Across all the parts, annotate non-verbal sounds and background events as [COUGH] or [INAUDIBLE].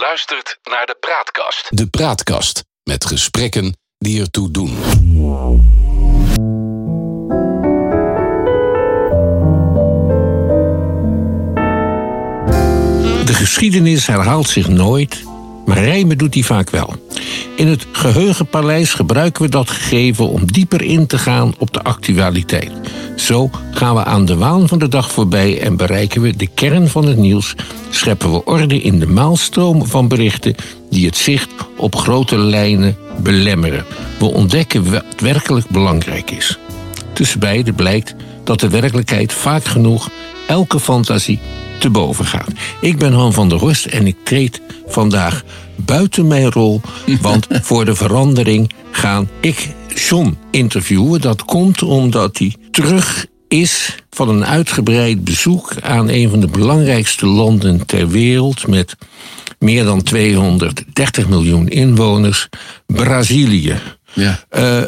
luistert naar de Praatkast. De Praatkast met gesprekken die ertoe doen. De geschiedenis herhaalt zich nooit, maar rijmen doet die vaak wel. In het geheugenpaleis gebruiken we dat gegeven om dieper in te gaan op de actualiteit. Zo gaan we aan de waan van de dag voorbij en bereiken we de kern van het nieuws. Scheppen we orde in de maalstroom van berichten die het zicht op grote lijnen belemmeren. We ontdekken wat werkelijk belangrijk is. Tussen beiden blijkt dat de werkelijkheid vaak genoeg elke fantasie te boven gaat. Ik ben Han van der Horst en ik treed vandaag buiten mijn rol, want [LAUGHS] voor de verandering gaan ik John interviewen. Dat komt omdat hij terug is van een uitgebreid bezoek aan een van de belangrijkste landen ter wereld met meer dan 230 miljoen inwoners, Brazilië. Ja. Uh,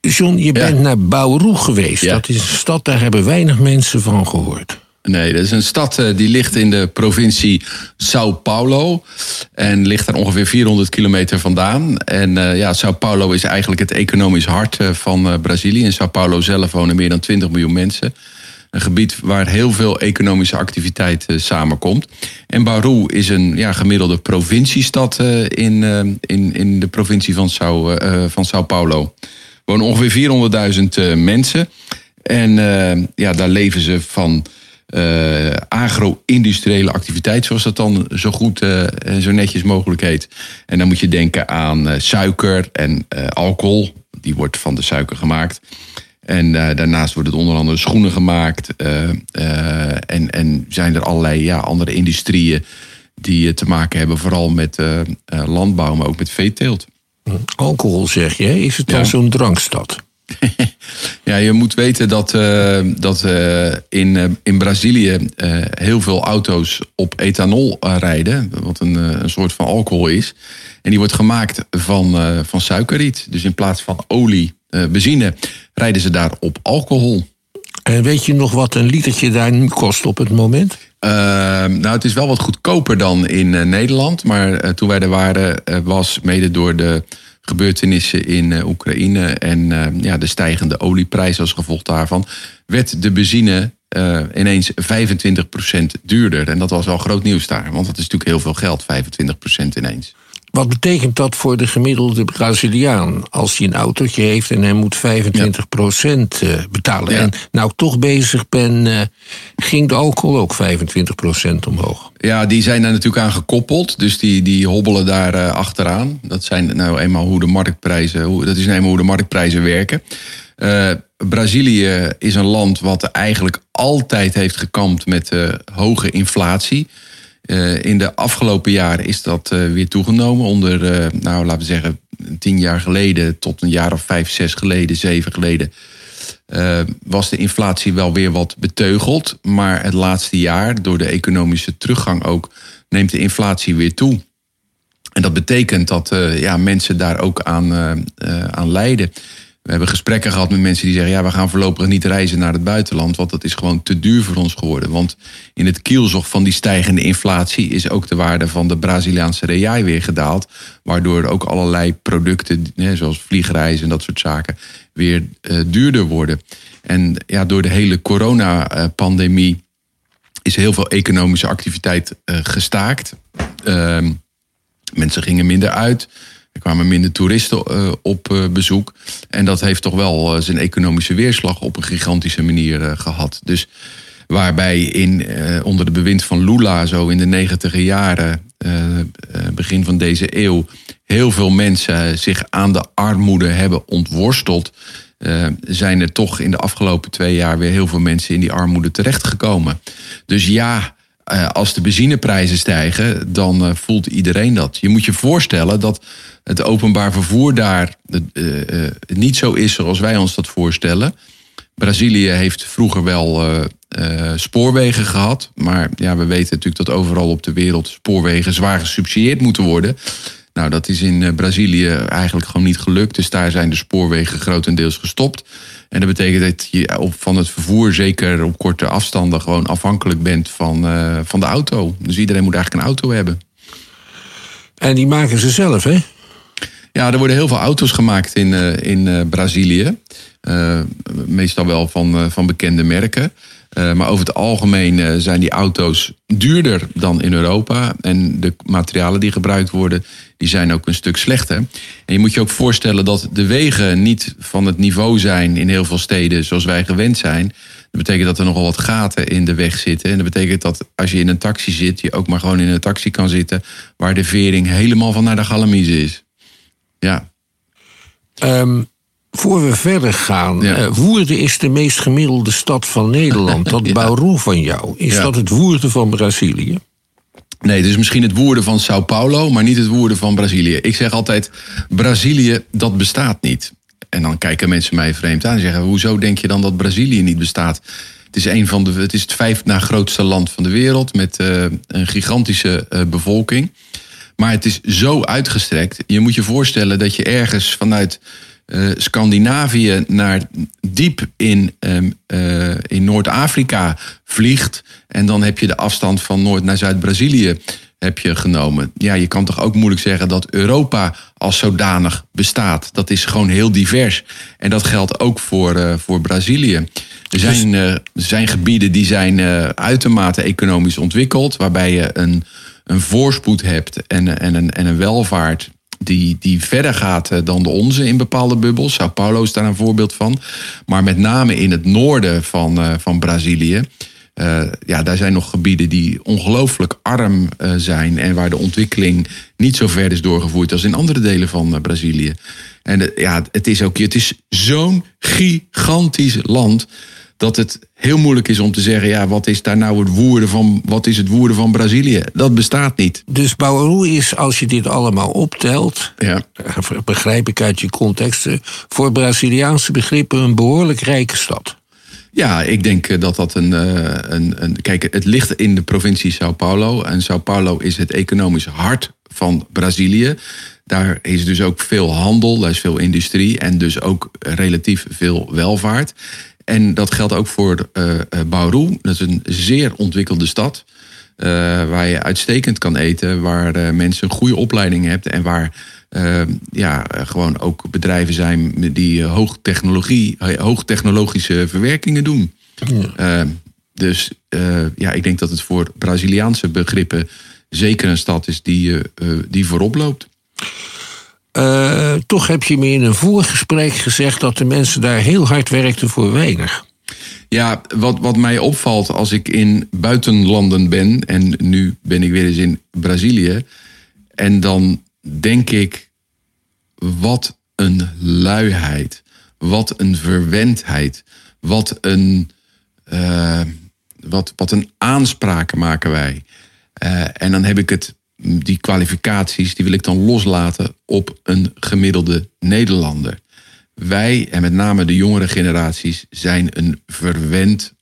John, je bent naar Bauru geweest. Ja. Dat is een stad, daar hebben weinig mensen van gehoord. Nee, dat is een stad uh, die ligt in de provincie Sao Paulo. En ligt daar ongeveer 400 kilometer vandaan. En uh, ja, Sao Paulo is eigenlijk het economisch hart uh, van Brazilië. In Sao Paulo zelf wonen meer dan 20 miljoen mensen. Een gebied waar heel veel economische activiteit samenkomt. En Bauru is een ja, gemiddelde provinciestad in, in, in de provincie van Sao, van Sao Paulo. Er wonen ongeveer 400.000 mensen. En ja, daar leven ze van uh, agro-industriële activiteit, zoals dat dan zo goed en uh, zo netjes mogelijk heet. En dan moet je denken aan uh, suiker en alcohol. Die wordt van de suiker gemaakt. En daarnaast worden het onder andere schoenen gemaakt. en, en zijn er allerlei ja, andere industrieën die te maken hebben, vooral met landbouw, maar ook met veeteelt. Alcohol zeg je, is het dan Ja. zo'n drankstad? Ja, je moet weten dat, uh, dat uh, in, uh, in Brazilië heel veel auto's op ethanol rijden. Wat een, een soort van alcohol is. En die wordt gemaakt van, van suikerriet. Dus in plaats van olie, benzine, rijden ze daar op alcohol. En weet je nog wat een litertje daar nu kost op het moment? nou, het is wel wat goedkoper dan in Nederland. Maar toen wij er waren, was mede door de gebeurtenissen in uh, Oekraïne en uh, ja, de stijgende olieprijs als gevolg daarvan, werd de benzine uh, ineens 25% duurder. En dat was wel groot nieuws daar, want dat is natuurlijk heel veel geld, 25% ineens. Wat betekent dat voor de gemiddelde Braziliaan als hij een autootje heeft en hij moet 25 procent ja. betalen? Ja. En nou toch bezig ben, uh, ging de alcohol ook 25 procent omhoog? Ja, die zijn daar natuurlijk aan gekoppeld, dus die, die hobbelen daar uh, achteraan. Dat zijn nou eenmaal hoe de marktprijzen, hoe, dat is nou eenmaal hoe de marktprijzen werken. Uh, Brazilië is een land wat eigenlijk altijd heeft gekampt met hoge inflatie. Uh, in de afgelopen jaren is dat uh, weer toegenomen. Onder, uh, nou laten we zeggen, tien jaar geleden tot een jaar of vijf, zes geleden, zeven geleden. was de inflatie wel weer wat beteugeld. Maar het laatste jaar, door de economische teruggang ook, neemt de inflatie weer toe. En dat betekent dat ja, mensen daar ook aan, aan lijden. We hebben gesprekken gehad met mensen die zeggen: ja, we gaan voorlopig niet reizen naar het buitenland, want dat is gewoon te duur voor ons geworden. Want in het kielzog van die stijgende inflatie is ook de waarde van de Braziliaanse real weer gedaald, waardoor ook allerlei producten, zoals vliegreizen en dat soort zaken, weer uh, duurder worden. En ja, door de hele coronapandemie is heel veel economische activiteit uh, gestaakt. Uh, mensen gingen minder uit. Er kwamen minder toeristen uh, op uh, bezoek. En dat heeft toch wel uh, zijn economische weerslag op een gigantische manier gehad. Dus waarbij in, onder de bewind van Lula, zo in de negentiger jaren, begin van deze eeuw, heel veel mensen zich aan de armoede hebben ontworsteld. zijn er toch in de afgelopen twee jaar weer heel veel mensen in die armoede terechtgekomen. Dus ja, als de benzineprijzen stijgen, dan voelt iedereen dat. Je moet je voorstellen dat het openbaar vervoer daar uh, niet zo is zoals wij ons dat voorstellen. Brazilië heeft vroeger wel spoorwegen gehad. Maar ja, we weten natuurlijk dat overal op de wereld spoorwegen zwaar gesubsidieerd moeten worden. Nou, dat is in Brazilië eigenlijk gewoon niet gelukt. Dus daar zijn de spoorwegen grotendeels gestopt. En dat betekent dat je op, van het vervoer, zeker op korte afstanden, gewoon afhankelijk bent van, van de auto. Dus iedereen moet eigenlijk een auto hebben. En die maken ze zelf, hè? Ja, er worden heel veel auto's gemaakt in, eh, in eh, Brazilië. Eh, meestal wel van, van bekende merken. Maar over het algemeen zijn die auto's duurder dan in Europa. En de materialen die gebruikt worden, die zijn ook een stuk slechter. En je moet je ook voorstellen dat de wegen niet van het niveau zijn in heel veel steden zoals wij gewend zijn. Dat betekent dat er nogal wat gaten in de weg zitten. En dat betekent dat als je in een taxi zit, je ook maar gewoon in een taxi kan zitten waar de vering helemaal van naar de galamise is. Ja. Um, voor we verder gaan, ja. uh, Woerden is de meest gemiddelde stad van Nederland. [LAUGHS] Dat ja. van jou, is dat het Woerden van Brazilië? Nee, het is misschien het woorden van Sao Paulo, maar niet het woorden van Brazilië. Ik zeg altijd, Brazilië, dat bestaat niet. En dan kijken mensen mij vreemd aan en zeggen, hoezo denk je dan dat Brazilië niet bestaat? Het is, een van de, het, is het vijf na grootste land van de wereld met uh, een gigantische uh, bevolking. Maar het is zo uitgestrekt. Je moet je voorstellen dat je ergens vanuit uh, Scandinavië naar diep in, um, uh, in Noord-Afrika vliegt. En dan heb je de afstand van Noord naar Zuid-Brazilië heb je genomen. Ja, je kan toch ook moeilijk zeggen dat Europa als zodanig bestaat. Dat is gewoon heel divers. En dat geldt ook voor, uh, voor Brazilië. Er zijn, er zijn gebieden die zijn uitermate economisch ontwikkeld, waarbij je een een voorspoed hebt en, en, een, en een welvaart die, die verder gaat eh, dan de onze in bepaalde bubbels. Sao Paulo is daar een voorbeeld van. Maar met name in het noorden van, uh, van Brazilië. Uh, ja, daar zijn nog gebieden die ongelooflijk arm zijn. En waar de ontwikkeling niet zo ver is doorgevoerd als in andere delen van Brazilië. En ja, het is ook het is zo'n gigantisch land dat het heel moeilijk is om te zeggen, ja, wat is daar nou het woorden van, wat is het woorden van Brazilië? Dat bestaat niet. Dus Bauru is, als je dit allemaal optelt, ja. begrijp ik uit je contexten, voor Braziliaanse begrippen een behoorlijk rijke stad. Ja, ik denk eh, dat dat een, eh, een, een. Kijk, het ligt in de provincie Sao Paulo. En Sao Paulo is het economisch hart van Brazilië. Daar is dus ook veel handel, daar is veel industrie en dus ook relatief veel welvaart. En dat geldt ook voor uh, Bauru. Dat is een zeer ontwikkelde stad. Uh, waar je uitstekend kan eten. Waar uh, mensen een goede opleiding hebben. En waar ja, gewoon ook bedrijven zijn die hoogtechnologie, hoogtechnologische verwerkingen doen. Ja. dus ja, ik denk dat het voor Braziliaanse begrippen zeker een stad is die, die voorop loopt. Uh, toch heb je me in een voorgesprek gezegd dat de mensen daar heel hard werkten voor weinig. Ja, wat, wat mij opvalt als ik in buitenlanden ben, en nu ben ik weer eens in Brazilië, en dan denk ik, wat een luiheid, wat een verwendheid, wat een, uh, wat, wat een aanspraken maken wij. Uh, en dan heb ik het die kwalificaties, die wil ik dan loslaten op een gemiddelde Nederlander. Wij, en met name de jongere generaties, zijn een verwend,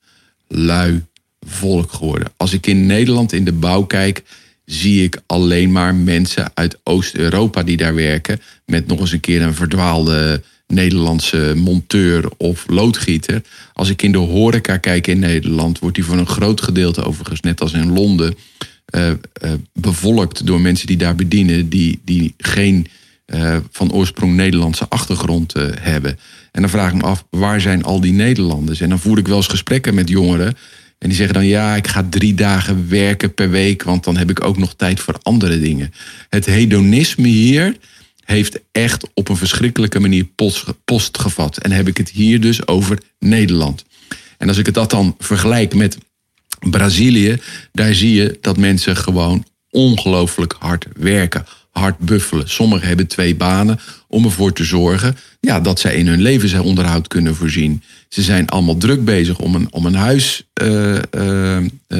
lui volk geworden. Als ik in Nederland in de bouw kijk, zie ik alleen maar mensen uit Oost-Europa die daar werken. Met nog eens een keer een verdwaalde Nederlandse monteur of loodgieter. Als ik in de horeca kijk in Nederland, wordt die voor een groot gedeelte overigens, net als in Londen, uh, bevolkt door mensen die daar bedienen, die, die geen uh, van oorsprong Nederlandse achtergrond hebben. En dan vraag ik me af, waar zijn al die Nederlanders? En dan voer ik wel eens gesprekken met jongeren. En die zeggen dan, ja, ik ga drie dagen werken per week, want dan heb ik ook nog tijd voor andere dingen. Het hedonisme hier heeft echt op een verschrikkelijke manier post, post gevat. En heb ik het hier dus over Nederland. En als ik het dat dan vergelijk met Brazilië, daar zie je dat mensen gewoon ongelooflijk hard werken. Hard buffelen. Sommigen hebben twee banen om ervoor te zorgen ja, dat zij in hun levensonderhoud kunnen voorzien. Ze zijn allemaal druk bezig om een, om een huis uh, uh,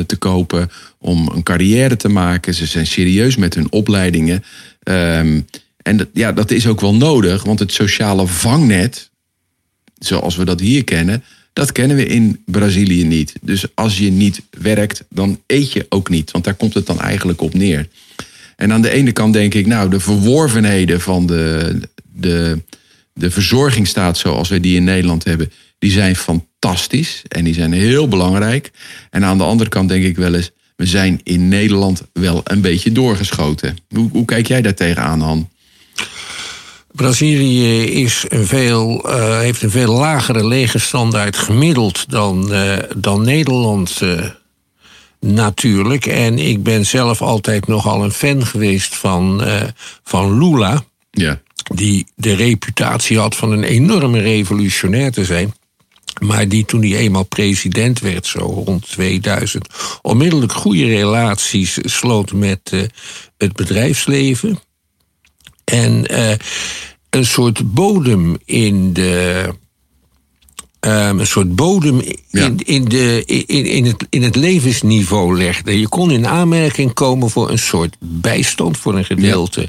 te kopen, om een carrière te maken. Ze zijn serieus met hun opleidingen. Um, en dat, ja, dat is ook wel nodig, want het sociale vangnet, zoals we dat hier kennen, dat kennen we in Brazilië niet. Dus als je niet werkt, dan eet je ook niet. Want daar komt het dan eigenlijk op neer. En aan de ene kant denk ik, nou, de verworvenheden van de, de, de verzorgingsstaat zoals we die in Nederland hebben, die zijn fantastisch en die zijn heel belangrijk. En aan de andere kant denk ik wel eens, we zijn in Nederland wel een beetje doorgeschoten. Hoe, hoe kijk jij daar tegenaan, Han? Brazilië is een veel, uh, heeft een veel lagere legerstandaard gemiddeld dan, uh, dan Nederland. Uh, natuurlijk. En ik ben zelf altijd nogal een fan geweest van, van Lula. Ja. Die de reputatie had van een enorme revolutionair te zijn. Maar die toen hij eenmaal president werd, zo rond 2000, onmiddellijk goede relaties sloot met het bedrijfsleven. En uh, een soort bodem in de. Um, een soort bodem in, ja. in, de, in, in, het, in het levensniveau legde. Je kon in aanmerking komen voor een soort bijstand, voor een gedeelte. Ja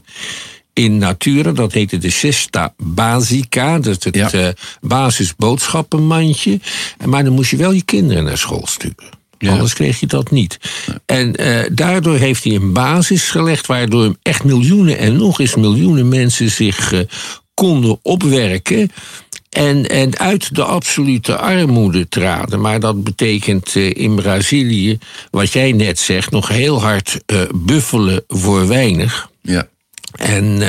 in Natura. Dat heette de Cesta Basica, dat het ja. uh, basisboodschappenmandje. Maar dan moest je wel je kinderen naar school sturen. Ja. Anders kreeg je dat niet. En uh, daardoor heeft hij een basis gelegd... waardoor echt miljoenen en nog eens miljoenen mensen zich uh, konden opwerken... En, en uit de absolute armoede traden. Maar dat betekent uh, in Brazilië, wat jij net zegt, nog heel hard buffelen voor weinig. Ja en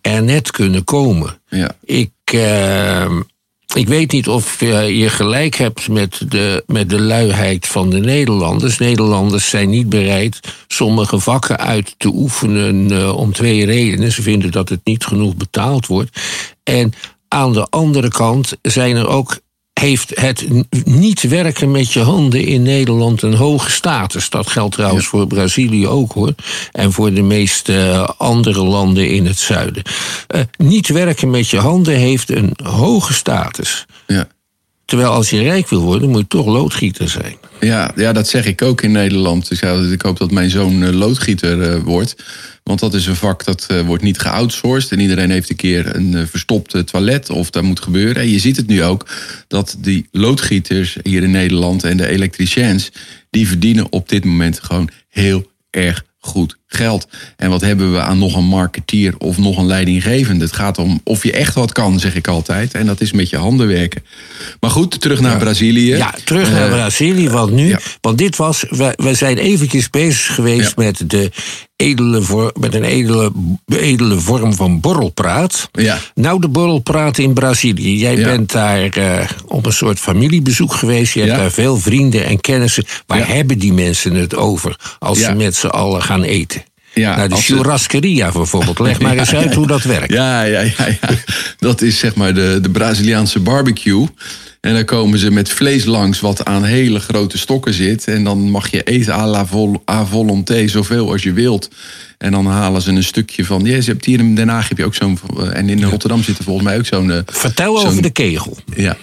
er net kunnen komen. Ja. Ik, uh, ik weet niet of uh, je gelijk hebt met de, met de luiheid van de Nederlanders. Nederlanders zijn niet bereid sommige vakken uit te oefenen om twee redenen. Ze vinden dat het niet genoeg betaald wordt. En aan de andere kant zijn er ook heeft het niet werken met je handen in Nederland een hoge status. Dat geldt trouwens voor Brazilië ook hoor. En voor de meeste andere landen in het zuiden. Uh, niet werken met je handen heeft een hoge status. Ja. Terwijl als je rijk wil worden, moet je toch loodgieter zijn. Ja, ja dat zeg ik ook in Nederland. Dus ik hoop dat mijn zoon uh, loodgieter uh, wordt. Want dat is een vak dat uh, wordt niet geoutsourced. En iedereen heeft een keer een uh, verstopte toilet of dat moet gebeuren. En je ziet het nu ook dat die loodgieters hier in Nederland en de elektriciens... die verdienen op dit moment gewoon heel erg goed geld. En wat hebben we aan nog een marketeer of nog een leidinggevende? Het gaat om of je echt wat kan, zeg ik altijd. En dat is met je handen werken. Maar goed, terug naar ja. Brazilië. Ja, terug naar uh, Brazilië. Want nu, ja. want dit was, we, zijn eventjes bezig geweest ja. met de edele voor, met een edele, edele vorm van borrelpraat. Ja. Nou, de borrelpraat in Brazilië. Jij bent daar uh, op een soort familiebezoek geweest. Je hebt daar veel vrienden en kennissen. Waar hebben die mensen het over als ze met z'n allen gaan eten? Ja, nou, de churrascaria bijvoorbeeld. Leg maar eens [LAUGHS] uit hoe dat werkt. Ja, ja, ja, ja. dat is zeg maar de, de Braziliaanse barbecue. En dan komen ze met vlees langs wat aan hele grote stokken zit. En dan mag je eten à la vol, à volonté, zoveel als je wilt. En dan halen ze een stukje van... Ja, je hebt hier in Den Haag heb je ook zo'n... En in Rotterdam zit er volgens mij ook zo'n... Vertel zo over de kegel. Ja,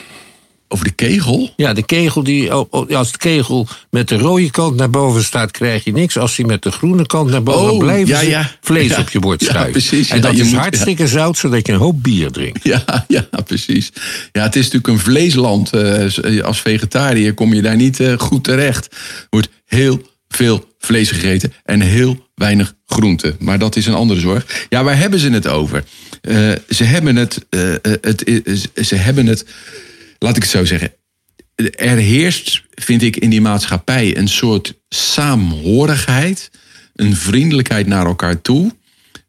over de kegel? Ja, de kegel die. Als de kegel met de rode kant naar boven staat, krijg je niks. Als die met de groene kant naar boven oh, ja, ja. vlees ja, op je bord schuiven. Precies, en dat je is moet, hartstikke zout, zodat je een hoop bier drinkt. Ja, ja, precies. Ja, het is natuurlijk een vleesland. Uh, als vegetariër kom je daar niet uh, goed terecht. Er wordt heel veel vlees gegeten en heel weinig groente. Maar dat is een andere zorg. Ja, waar hebben ze het over? Uh, ze hebben het, het ze hebben het, laat ik het zo zeggen er heerst, vind ik, in die maatschappij een soort saamhorigheid, een vriendelijkheid naar elkaar toe,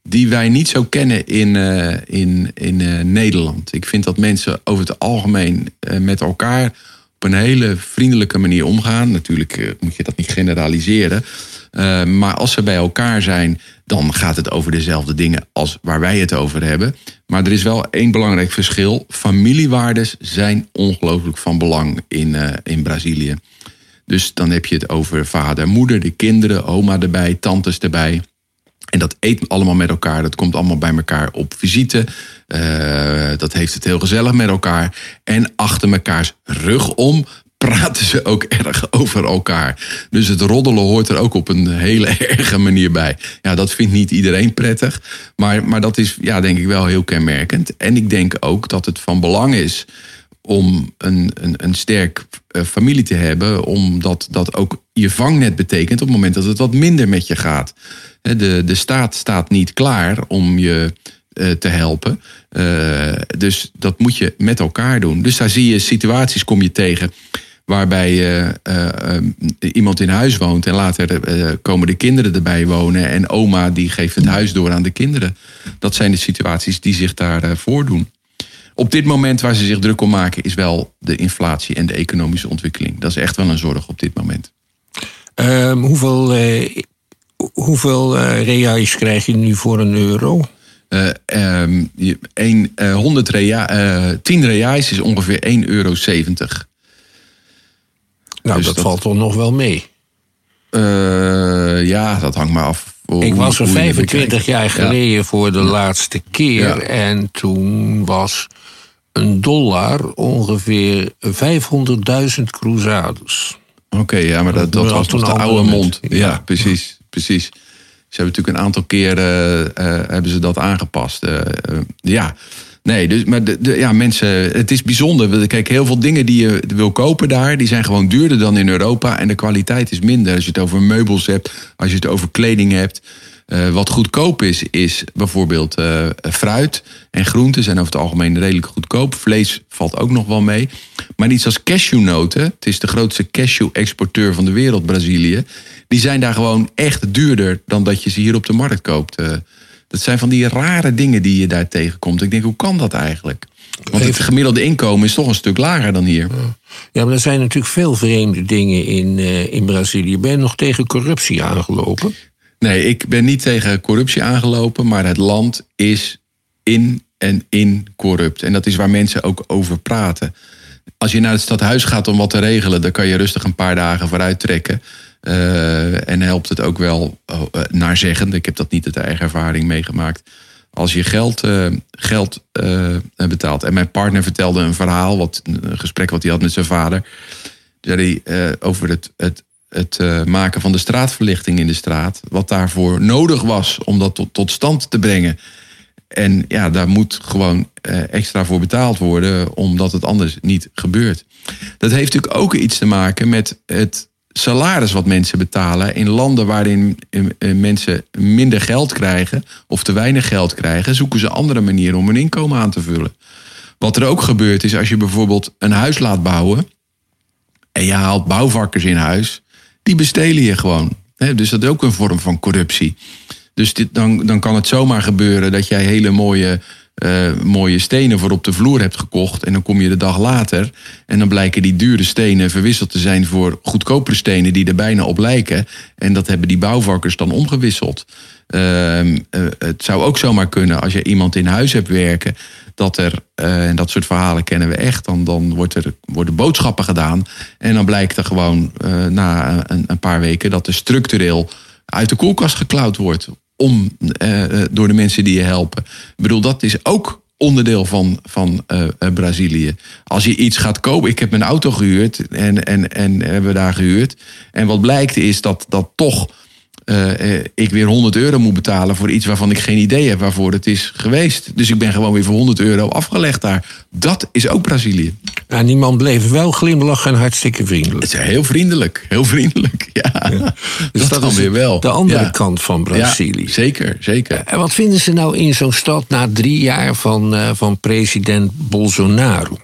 die wij niet zo kennen in, uh, in, in uh, Nederland. Ik vind dat mensen over het algemeen uh, met elkaar op een hele vriendelijke manier omgaan. Natuurlijk moet je dat niet generaliseren. Maar als ze bij elkaar zijn, dan gaat het over dezelfde dingen als waar wij het over hebben. Maar er is wel één belangrijk verschil. Familiewaardes zijn ongelooflijk van belang in, uh, in Brazilië. Dus dan heb je het over vader, moeder, de kinderen, oma erbij, tantes erbij. En dat eet allemaal met elkaar. Dat komt allemaal bij elkaar op visite. Uh, dat heeft het heel gezellig met elkaar. En achter mekaars rug om praten ze ook erg over elkaar. Dus het roddelen hoort er ook op een hele [LAUGHS] erge manier bij. Ja, dat vindt niet iedereen prettig. Maar, maar dat is, ja, denk ik wel heel kenmerkend. En ik denk ook dat het van belang is om een, een, een sterk uh, familie te hebben. Omdat dat ook je vangnet betekent op het moment dat het wat minder met je gaat. De, de staat staat niet klaar om je uh, te helpen. Uh, dus dat moet je met elkaar doen. Dus daar zie je situaties, kom je tegen Waarbij eh, eh, eh, iemand in huis woont en later eh, komen de kinderen erbij wonen. En oma die geeft het huis door aan de kinderen. Dat zijn de situaties die zich daar voordoen. Op dit moment waar ze zich druk om maken is wel de inflatie en de economische ontwikkeling. Dat is echt wel een zorg op dit moment. Ehm, hoeveel hoeveel reais krijg je nu voor een euro? Ehm, een, eh, 100 rea, eh 10 reais is ongeveer 1,70 euro. Nou, Dus dat, dat- valt toch nog wel mee. Eh, ja, dat hangt maar af. hoe- Ik was er hoe je het 25 bekijkt. jaar Ja. geleden voor de laatste keer. Ja. En toen was een dollar ongeveer 500.000 cruzados. Oké, ja, maar dat, dat was nog de oude mond. Ja. precies, precies. Ze hebben natuurlijk een aantal keren eh, hebben ze dat aangepast. Eh, eh, ja, nee, dus, maar de, de- ja, mensen, het is bijzonder. Kijk, heel veel dingen die je wil kopen daar, die zijn gewoon duurder dan in Europa. En de kwaliteit is minder. Als je het over meubels hebt, als je het over kleding hebt. Eh, wat goedkoop is, is bijvoorbeeld eh, fruit en groenten zijn over het algemeen redelijk goedkoop. Vlees valt ook nog wel mee. Maar iets als cashewnoten, het is de grootste cashew-exporteur van de wereld, Brazilië. Die zijn daar gewoon echt duurder dan dat je ze hier op de markt koopt. Eh, dat zijn van die rare dingen die je daar tegenkomt. Ik denk, hoe kan dat eigenlijk? Want het gemiddelde inkomen is toch een stuk lager dan hier. Ja, maar er zijn natuurlijk veel vreemde dingen in, in Brazilië. Ben je nog tegen corruptie aangelopen? Nee, ik ben niet tegen corruptie aangelopen, maar het land is in en in corrupt. En dat is waar mensen ook over praten. Als je naar het stadhuis gaat om wat te regelen, dan kan je rustig een paar dagen vooruit trekken. Eh, en helpt het ook wel uh, naar zeggen. Ik heb dat niet uit eigen ervaring meegemaakt. Als je geld, eh, geld eh, betaalt. En mijn partner vertelde een verhaal, wat, een gesprek wat hij had met zijn vader. Zei hij eh, over het, het, het eh, maken van de straatverlichting in de straat. Wat daarvoor nodig was om dat tot, stand te brengen. En ja, daar moet gewoon eh, extra voor betaald worden, omdat het anders niet gebeurt. Dat heeft natuurlijk ook iets te maken met het salaris wat mensen betalen in landen waarin eh, mensen minder geld krijgen of te weinig geld krijgen, zoeken ze andere manieren om hun inkomen aan te vullen. Wat er ook gebeurt is als je bijvoorbeeld een huis laat bouwen en je haalt bouwvakkers in huis, die bestelen je gewoon. Hè, Dus dat is ook een vorm van corruptie. Dus dit, dan, dan kan het zomaar gebeuren dat jij hele mooie, eh, mooie stenen voor op de vloer hebt gekocht. En dan kom je de dag later. En dan blijken die dure stenen verwisseld te zijn voor goedkopere stenen die er bijna op lijken. En dat hebben die bouwvakkers dan omgewisseld. Ehm, eh, het zou ook zomaar kunnen als je iemand in huis hebt werken. Dat er, eh, en dat soort verhalen kennen we echt, dan, dan wordt er, worden boodschappen gedaan. En dan blijkt er gewoon eh, na een, een paar weken dat er structureel uit de koelkast geklauwd wordt. Om, door de mensen die je helpen. Ik bedoel, dat is ook onderdeel van, van Brazilië. Als je iets gaat kopen. Ik heb mijn auto gehuurd en, en, en hebben we daar gehuurd. En wat blijkt is dat, dat toch eh, ik weer 100 euro moet betalen voor iets waarvan ik geen idee heb waarvoor het is geweest. Dus ik ben gewoon weer voor 100 euro afgelegd daar. Dat is ook Brazilië. En die man bleef wel glimlachen en hartstikke vriendelijk. Het is heel vriendelijk. Heel vriendelijk. Ja. [LAUGHS] Dus dat, dan is weer wel. de andere Ja. kant van Brazilië. Ja, zeker, zeker. En wat vinden ze nou in zo'n stad na drie jaar van, eh, van president Bolsonaro?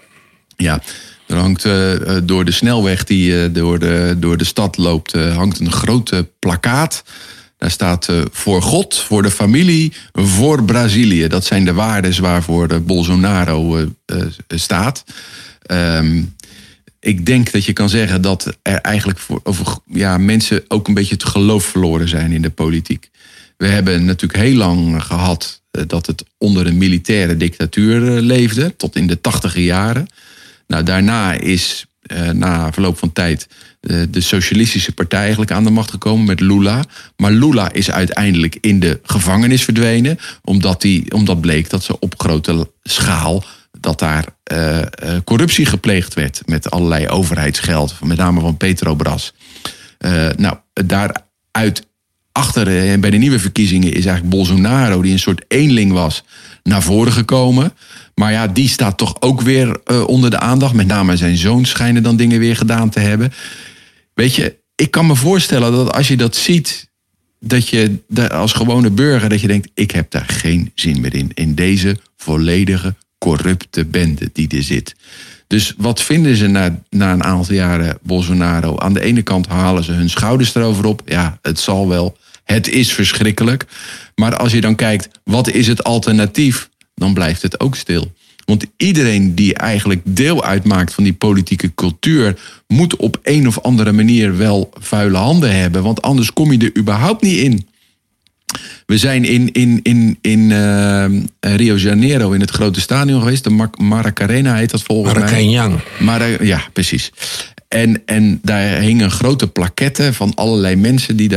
Ja, er hangt eh, eh, door de snelweg die eh, door, de, door de stad loopt, hangt een grote plakkaat. Daar staat voor God, voor de familie, voor Brazilië. Dat zijn de waarden waarvoor Bolsonaro staat. Ehm, ik denk dat je kan zeggen dat er eigenlijk voor, over, ja, mensen ook een beetje het geloof verloren zijn in de politiek. We hebben natuurlijk heel lang gehad eh, dat het onder een militaire dictatuur leefde, tot in de tachtige jaren. Nou, daarna is eh, na verloop van tijd eh, de Socialistische Partij eigenlijk aan de macht gekomen met Lula. Maar Lula is uiteindelijk in de gevangenis verdwenen, omdat, die, omdat bleek dat ze op grote schaal dat daar eh, corruptie gepleegd werd met allerlei overheidsgeld, met name van Petrobras. Nou, daaruit achter eh, bij de nieuwe verkiezingen is eigenlijk Bolsonaro, die een soort eenling was, naar voren gekomen. Maar ja, die staat toch ook weer eh, onder de aandacht. Met name zijn zoon schijnen dan dingen weer gedaan te hebben. Weet je, ik kan me voorstellen dat als je dat ziet, dat je als gewone burger, dat je denkt, ik heb daar geen zin meer in. In deze volledige corrupte bende die er zit. Dus wat vinden ze na, na een aantal jaren Bolsonaro? Aan de ene kant halen ze hun schouders erover op. Ja, het zal wel. Het is verschrikkelijk. Maar als je dan kijkt, wat is het alternatief? Dan blijft het ook stil. Want iedereen die eigenlijk deel uitmaakt van die politieke cultuur, moet op een of andere manier wel vuile handen hebben. Want anders kom je er überhaupt niet in. We zijn in, in, in, in uh, Rio Janeiro in het grote stadion geweest. De Mar Maracarena heet dat volgens Maracanang. mij. Mara ja, precies. En, en daar hing een grote plaquette van allerlei mensen die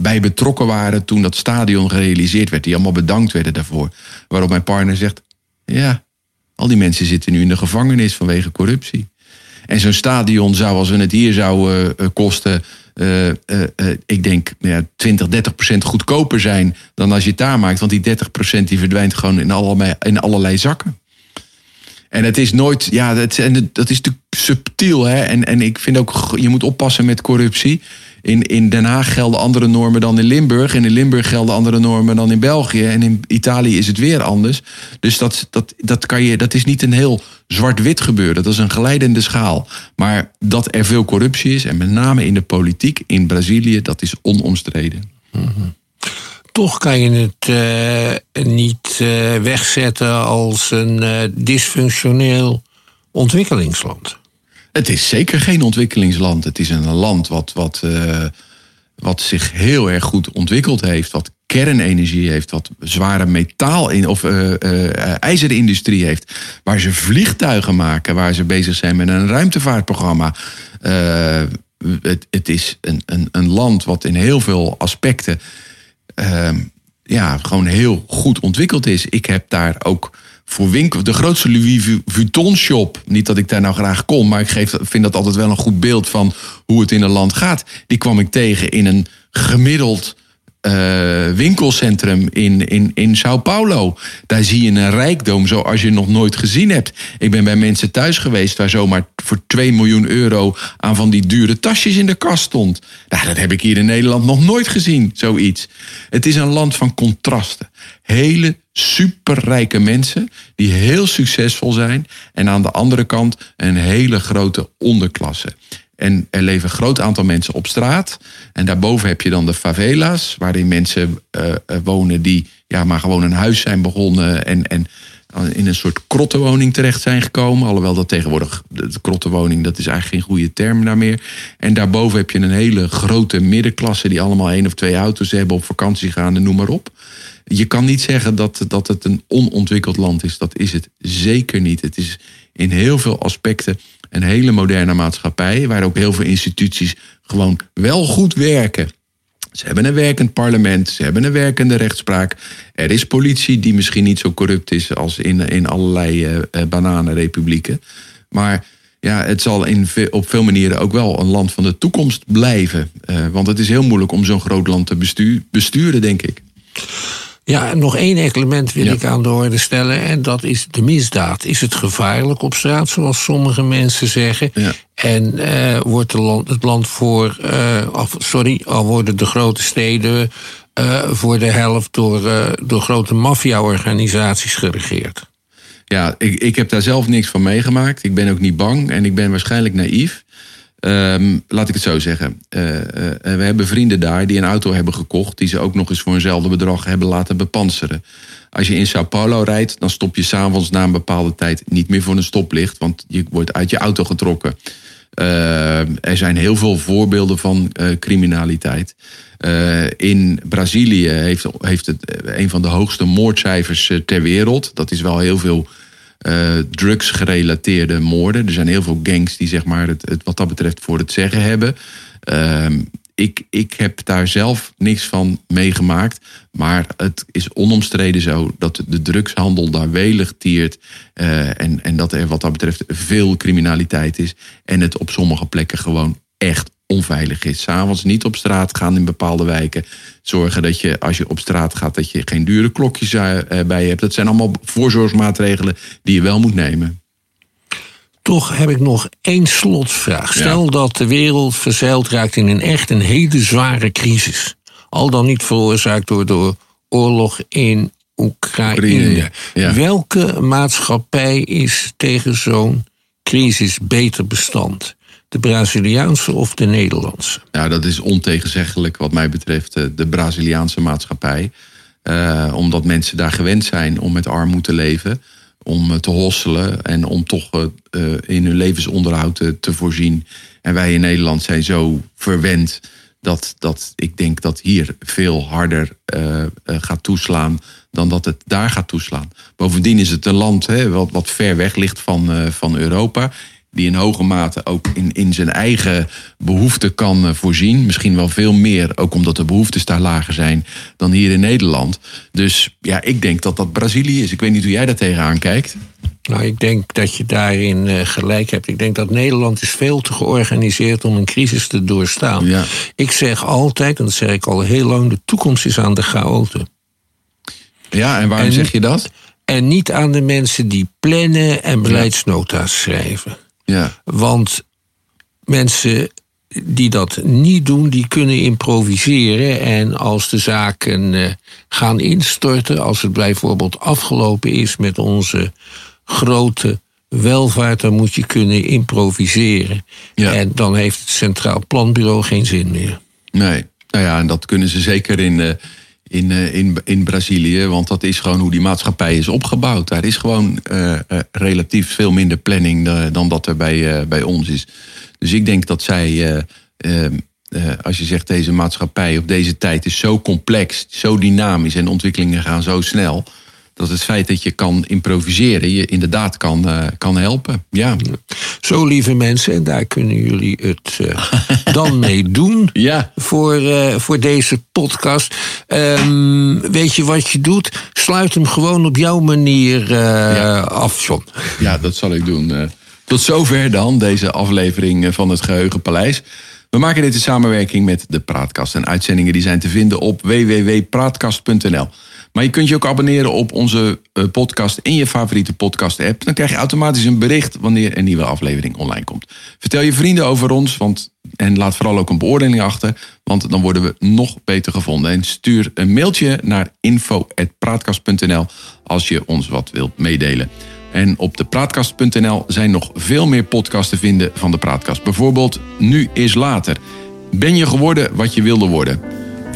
daarbij betrokken waren toen dat stadion gerealiseerd werd. Die allemaal bedankt werden daarvoor. Waarop mijn partner zegt: Ja, al die mensen zitten nu in de gevangenis vanwege corruptie. En zo'n stadion zou, als we het hier zouden uh, kosten, uh, uh, ik denk ja, 20, 30 procent goedkoper zijn dan als je het daar maakt. Want die 30 procent die verdwijnt gewoon in allerlei, in allerlei zakken. En het is nooit, ja, dat, en dat is natuurlijk subtiel. Hè? En, en ik vind ook, je moet oppassen met corruptie. In, in Den Haag gelden andere normen dan in Limburg. En in Limburg gelden andere normen dan in België. En in Italië is het weer anders. Dus dat, dat, dat, kan je, dat is niet een heel zwart-wit gebeuren. Dat is een geleidende schaal. Maar dat er veel corruptie is, en met name in de politiek in Brazilië, dat is onomstreden. -hmm. Toch kan je het uh, niet uh, wegzetten als een uh, dysfunctioneel ontwikkelingsland. Het is zeker geen ontwikkelingsland. Het is een land wat, wat, uh, wat zich heel erg goed ontwikkeld heeft. Wat kernenergie heeft. Wat zware metaal in, of uh, uh, ijzerindustrie heeft. Waar ze vliegtuigen maken. Waar ze bezig zijn met een ruimtevaartprogramma. Het, het, is een, een, een land wat in heel veel aspecten. ja, gewoon heel goed ontwikkeld is. Ik heb daar ook voor winkel, de grootste Louis Vuitton shop. Niet dat ik daar nou graag kom, maar ik geef, vind dat altijd wel een goed beeld van hoe het in een land gaat. Die kwam ik tegen in een gemiddeld uh, winkelcentrum in, in, in Sao Paulo. Daar zie je een rijkdom zoals je nog nooit gezien hebt. Ik ben bij mensen thuis geweest waar zomaar voor 2 miljoen euro aan van die dure tasjes in de kast stond. Nou, dat heb ik hier in Nederland nog nooit gezien, zoiets. Het is een land van contrasten. Hele superrijke mensen die heel succesvol zijn. En aan de andere kant een hele grote onderklasse. En er leven een groot aantal mensen op straat. En daarboven heb je dan de favela's, waarin mensen uh, wonen die ja, maar gewoon een huis zijn begonnen en, en in een soort krottenwoning terecht zijn gekomen. Alhoewel dat tegenwoordig, de krottenwoning, dat is eigenlijk geen goede term daar meer. En daarboven heb je een hele grote middenklasse die allemaal één of twee auto's hebben, op vakantie gaan en noem maar op. Je kan niet zeggen dat, dat het een onontwikkeld land is. Dat is het zeker niet. Het is in heel veel aspecten een hele moderne maatschappij, waar ook heel veel instituties gewoon wel goed werken. Ze hebben een werkend parlement, ze hebben een werkende rechtspraak. Er is politie die misschien niet zo corrupt is als in, in allerlei uh, bananenrepublieken. Maar ja, het zal in, op veel manieren ook wel een land van de toekomst blijven. Uh, want het is heel moeilijk om zo'n groot land te besturen, denk ik. Ja, nog één element wil ja. ik aan de orde stellen. En dat is de misdaad. Is het gevaarlijk op straat, zoals sommige mensen zeggen? Ja. En uh, wordt land, het land voor. Uh, sorry, al worden de grote steden uh, voor de helft door, door grote maffia-organisaties geregeerd? Ja, ik, ik heb daar zelf niks van meegemaakt. Ik ben ook niet bang en ik ben waarschijnlijk naïef. Um, laat ik het zo zeggen. Uh, uh, we hebben vrienden daar die een auto hebben gekocht. die ze ook nog eens voor eenzelfde bedrag hebben laten bepanseren. Als je in Sao Paulo rijdt, dan stop je s'avonds na een bepaalde tijd niet meer voor een stoplicht. Want je wordt uit je auto getrokken. Uh, er zijn heel veel voorbeelden van criminaliteit. in Brazilië heeft, heeft het een van de hoogste moordcijfers ter wereld. Dat is wel heel veel uh, drugsgerelateerde moorden. Er zijn heel veel gangs die zeg maar, het, het wat dat betreft voor het zeggen hebben. Uh, ik, ik heb daar zelf niks van meegemaakt. Maar het is onomstreden zo dat de drugshandel daar welig tiert. Uh, en, en dat er wat dat betreft veel criminaliteit is. En het op sommige plekken gewoon echt onveilig is. S'avonds niet op straat gaan in bepaalde wijken. Zorgen dat je als je op straat gaat, dat je geen dure klokjes bij je hebt. Dat zijn allemaal voorzorgsmaatregelen die je wel moet nemen. Toch heb ik nog één slotvraag. Stel ja. dat de wereld verzeild raakt in een echt een hele zware crisis. Al dan niet veroorzaakt door de oorlog in Oekraïne. Ja. Welke maatschappij is tegen zo'n crisis beter bestand? De Braziliaanse of de Nederlandse? Ja, dat is ontegenzeggelijk wat mij betreft eh, de Braziliaanse maatschappij. Uh, omdat mensen daar gewend zijn om met armoede te leven, om eh, te hosselen en om toch in hun levensonderhoud te, te, voorzien. En wij in Nederland zijn zo verwend dat, dat ik denk dat hier veel harder gaat toeslaan dan dat het daar gaat toeslaan. Bovendien is het een land hè, wat, wat ver weg ligt van, van Europa die in hoge mate ook in, in zijn eigen behoeften kan eh, voorzien. Misschien wel veel meer, ook omdat de behoeftes daar lager zijn dan hier in Nederland. Dus ja, ik denk dat dat Brazilië is. Ik weet niet hoe jij daar tegenaan kijkt. Nou, ik denk dat je daarin uh, gelijk hebt. Ik denk dat Nederland is veel te georganiseerd om een crisis te doorstaan. Ja. Ik zeg altijd, en dat zeg ik al heel lang, de toekomst is aan de chaoten. Ja, en waarom zeg je dat? En niet aan de mensen die plannen en beleidsnota's schrijven. Ja. Want mensen die dat niet doen, die kunnen improviseren. En als de zaken uh, gaan instorten, als het bijvoorbeeld afgelopen is met onze grote welvaart, dan moet je kunnen improviseren. Ja. En dan heeft het Centraal Planbureau geen zin meer. Nee, nou ja, en dat kunnen ze zeker in. Uh in, uh, in, in Brazilië. Want dat is gewoon hoe die maatschappij is opgebouwd. Daar is gewoon uh, uh, relatief veel minder planning dan dat er bij, bij ons is. Dus ik denk dat zij, ehm, als je zegt deze maatschappij op deze tijd is zo complex, zo dynamisch en ontwikkelingen gaan zo snel dat het feit dat je kan improviseren je inderdaad kan, uh, kan helpen. Ja. Zo, lieve mensen, en daar kunnen jullie het uh, dan [LAUGHS] mee doen ja. voor, uh, voor deze podcast. Um, weet je wat je doet? Sluit hem gewoon op jouw manier ja. af, John. Ja, dat zal ik doen. tot zover dan deze aflevering van het Geheugenpaleis. We maken dit in samenwerking met de Praatkast. En uitzendingen die zijn te vinden op www.praatkast.nl. Maar je kunt je ook abonneren op onze eh, podcast in je favoriete podcast-app. Dan krijg je automatisch een bericht wanneer een nieuwe aflevering online komt. Vertel je vrienden over ons want, en laat vooral ook een beoordeling achter, want dan worden we nog beter gevonden. En stuur een mailtje naar info.praatkast.nl als je ons wat wilt meedelen. En op de praatkast.nl zijn nog veel meer podcasts te vinden van de Praatkast. Bijvoorbeeld Nu is Later. Ben je geworden wat je wilde worden?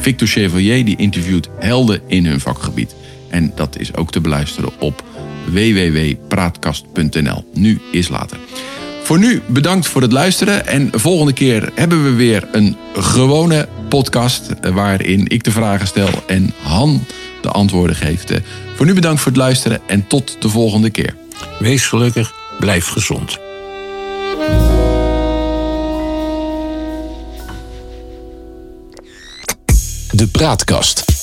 Victor Chevalier die interviewt helden in hun vakgebied. En dat is ook te beluisteren op www.praatkast.nl. Nu is later. Voor nu bedankt voor het luisteren. En volgende keer hebben we weer een gewone podcast. waarin ik de vragen stel en Han de antwoorden geeft. Voor nu bedankt voor het luisteren en tot de volgende keer. Wees gelukkig, blijf gezond. De Praatkast.